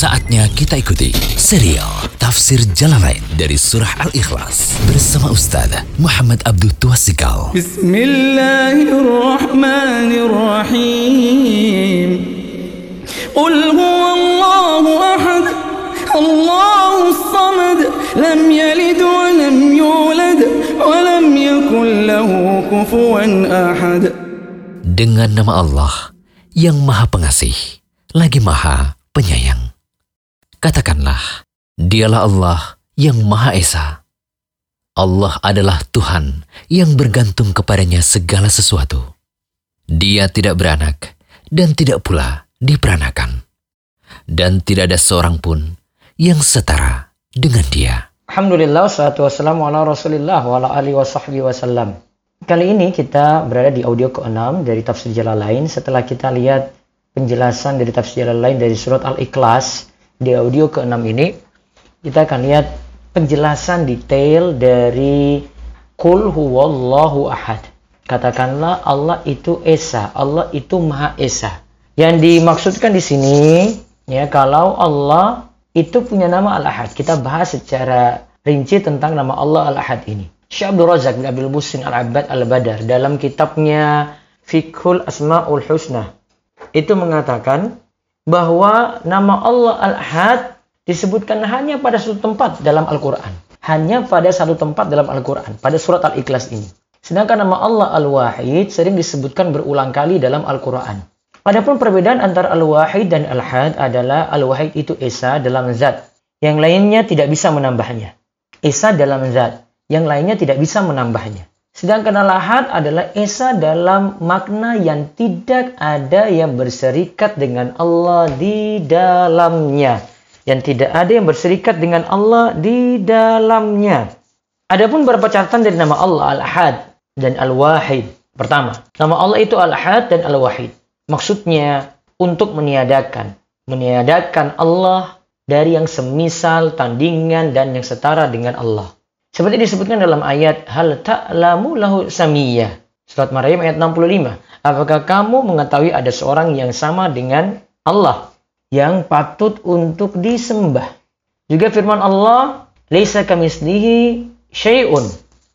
Saatnya kita ikuti serial Tafsir Jalalain dari Surah Al-Ikhlas bersama Ustaz Muhammad Abdul Tuasikal. Bismillahirrahmanirrahim. Qul huwallahu ahad. Allahu samad. Lam yalid wa lam yulad wa lam yakul lahu kufuwan ahad. Dengan nama Allah yang Maha Pengasih, lagi Maha Penyayang. Katakanlah, dialah Allah yang Maha Esa. Allah adalah Tuhan yang bergantung kepadanya segala sesuatu. Dia tidak beranak dan tidak pula diperanakan. Dan tidak ada seorang pun yang setara dengan dia. Alhamdulillah, salatu wassalamu ala rasulillah wa ala alihi wa sahbihi wasallam. Kali ini kita berada di audio ke-6 dari Tafsir Jalalain setelah kita lihat penjelasan dari Tafsir Jalalain dari surat Al-Ikhlas di audio ke-6 ini kita akan lihat penjelasan detail dari Qul huwallahu ahad. Katakanlah Allah itu Esa, Allah itu Maha Esa. Yang dimaksudkan di sini ya kalau Allah itu punya nama Al-Ahad. Kita bahas secara rinci tentang nama Allah Al-Ahad ini. Syekh Abdul Razak bin Abdul Musin Al-Abbad Al-Badar dalam kitabnya Fikhul Asma'ul Husna itu mengatakan bahwa nama Allah Al-Ahad disebutkan hanya pada satu tempat dalam Al-Quran. Hanya pada satu tempat dalam Al-Quran, pada surat Al-Ikhlas ini. Sedangkan nama Allah Al-Wahid sering disebutkan berulang kali dalam Al-Quran. Adapun perbedaan antara Al-Wahid dan Al-Had adalah Al-Wahid itu Esa dalam zat. Yang lainnya tidak bisa menambahnya. Esa dalam zat. Yang lainnya tidak bisa menambahnya. Sedangkan al-ahad adalah esa dalam makna yang tidak ada yang berserikat dengan Allah di dalamnya. Yang tidak ada yang berserikat dengan Allah di dalamnya. Adapun beberapa catatan dari nama Allah al-ahad dan al-wahid. Pertama, nama Allah itu al-ahad dan al-wahid. Maksudnya untuk meniadakan. Meniadakan Allah dari yang semisal, tandingan, dan yang setara dengan Allah. Seperti disebutkan dalam ayat hal ta'lamu lahu samiyah. Surat Maryam ayat 65. Apakah kamu mengetahui ada seorang yang sama dengan Allah yang patut untuk disembah? Juga firman Allah, "Laisa kamislihi syai'un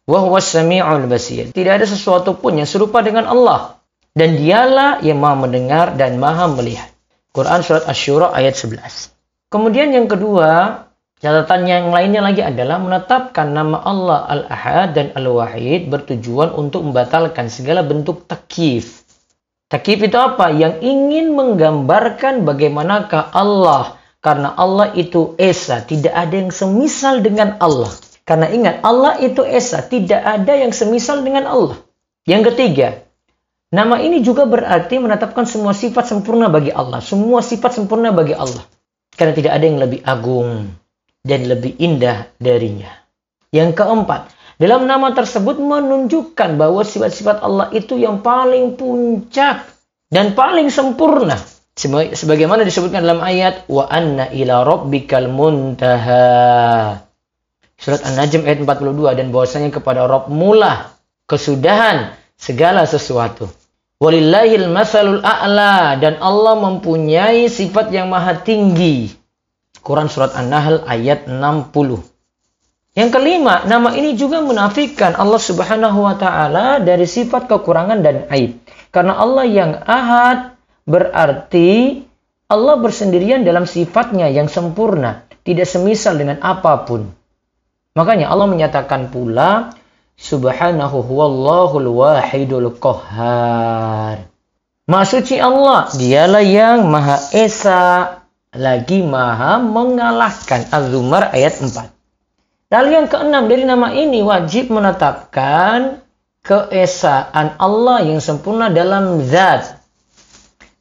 wa huwas samiul basir." Tidak ada sesuatu pun yang serupa dengan Allah dan dialah yang Maha mendengar dan Maha melihat. Quran surat Asy-Syura ayat 11. Kemudian yang kedua, Catatan yang lainnya lagi adalah menetapkan nama Allah Al-Ahad dan Al-Wahid bertujuan untuk membatalkan segala bentuk takif. Takif itu apa? Yang ingin menggambarkan bagaimanakah Allah. Karena Allah itu Esa, tidak ada yang semisal dengan Allah. Karena ingat, Allah itu Esa, tidak ada yang semisal dengan Allah. Yang ketiga, nama ini juga berarti menetapkan semua sifat sempurna bagi Allah. Semua sifat sempurna bagi Allah. Karena tidak ada yang lebih agung dan lebih indah darinya. Yang keempat, dalam nama tersebut menunjukkan bahwa sifat-sifat Allah itu yang paling puncak dan paling sempurna. Sebagaimana disebutkan dalam ayat wa anna ila rabbikal muntaha. Surat An-Najm ayat 42 dan bahwasanya kepada Rabb mula kesudahan segala sesuatu. Walillahil masalul a'la dan Allah mempunyai sifat yang maha tinggi Quran Surat An-Nahl ayat 60. Yang kelima, nama ini juga menafikan Allah Subhanahu wa taala dari sifat kekurangan dan aib. Karena Allah yang ahad berarti Allah bersendirian dalam sifatnya yang sempurna, tidak semisal dengan apa pun. Makanya Allah menyatakan pula Subhanahu huwallahul wahidul qahhar. Maha suci Allah, dialah yang Maha Esa, lagi maha mengalahkan. Az-Zumar ayat 4. Lalu yang keenam dari nama ini wajib menetapkan keesaan Allah yang sempurna dalam zat,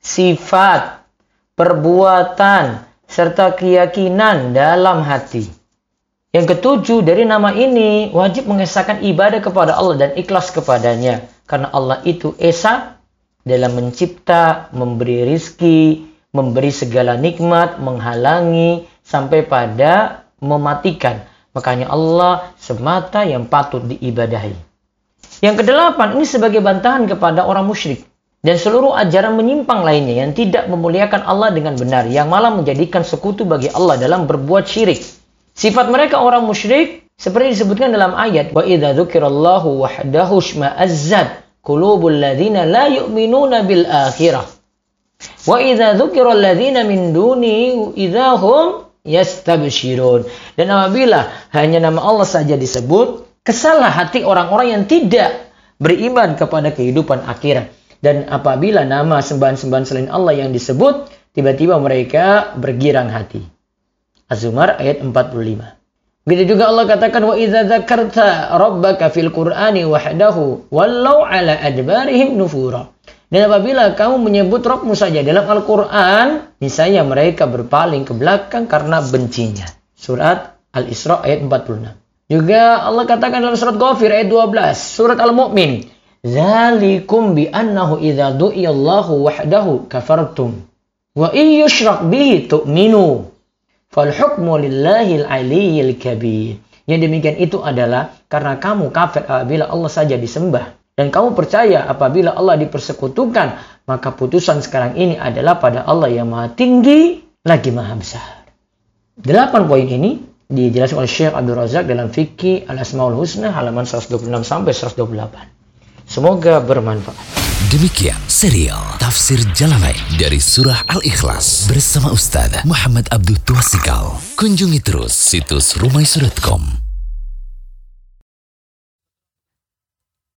sifat, perbuatan, serta keyakinan dalam hati. Yang ketujuh dari nama ini wajib mengesahkan ibadah kepada Allah dan ikhlas kepadanya. Karena Allah itu Esa dalam mencipta, memberi rizki, memberi segala nikmat, menghalangi sampai pada mematikan. Makanya Allah semata yang patut diibadahi. Yang kedelapan, ini sebagai bantahan kepada orang musyrik. dan seluruh ajaran menyimpang lainnya yang tidak memuliakan Allah dengan benar, yang malah menjadikan sekutu bagi Allah dalam berbuat syirik. Sifat mereka orang musyrik seperti disebutkan dalam ayat wa idza dzukirallahu wahdahu shma'azzat qulubul ladzina la yu'minuna bil. Wa idza dzukira alladzina min duni idzahum yastabshirun. Dan apabila hanya nama Allah saja disebut, kesalah hati orang-orang yang tidak beriman kepada kehidupan akhirat. Dan apabila nama sembahan-sembahan selain Allah yang disebut, tiba-tiba mereka bergirang hati. Az-Zumar ayat 45. Begitu juga Allah katakan wa idza dzakarta rabbaka fil qur'ani wahdahu wallau ala adbarihim nufura. Dan apabila kamu menyebut Rabbmu saja dalam Al-Quran, misalnya mereka berpaling ke belakang karena bencinya. Surat Al-Isra ayat 46. Juga Allah katakan dalam surat Ghafir ayat 12, surat Al-Mu'min, Zalikum bi annahu idza du'iyallahu wahdahu kafartum. Wa in yushrak bihi tu'minu. Fal hukmu lillahil aliyyil kabir. Yang demikian itu adalah karena kamu kafir apabila Allah saja disembah. Dan kamu percaya apabila Allah dipersekutukan, maka putusan sekarang ini adalah pada Allah yang maha tinggi lagi maha besar. Delapan poin ini dijelaskan oleh Syekh Abdul Razak dalam Fikih Al-Asmaul Husna halaman 126 sampai 128. Semoga bermanfaat. Demikian serial Tafsir Jalalain dari Surah Al-Ikhlas bersama Ustaz Muhammad Abdul Tuasikal. Kunjungi terus situs rumaisu.com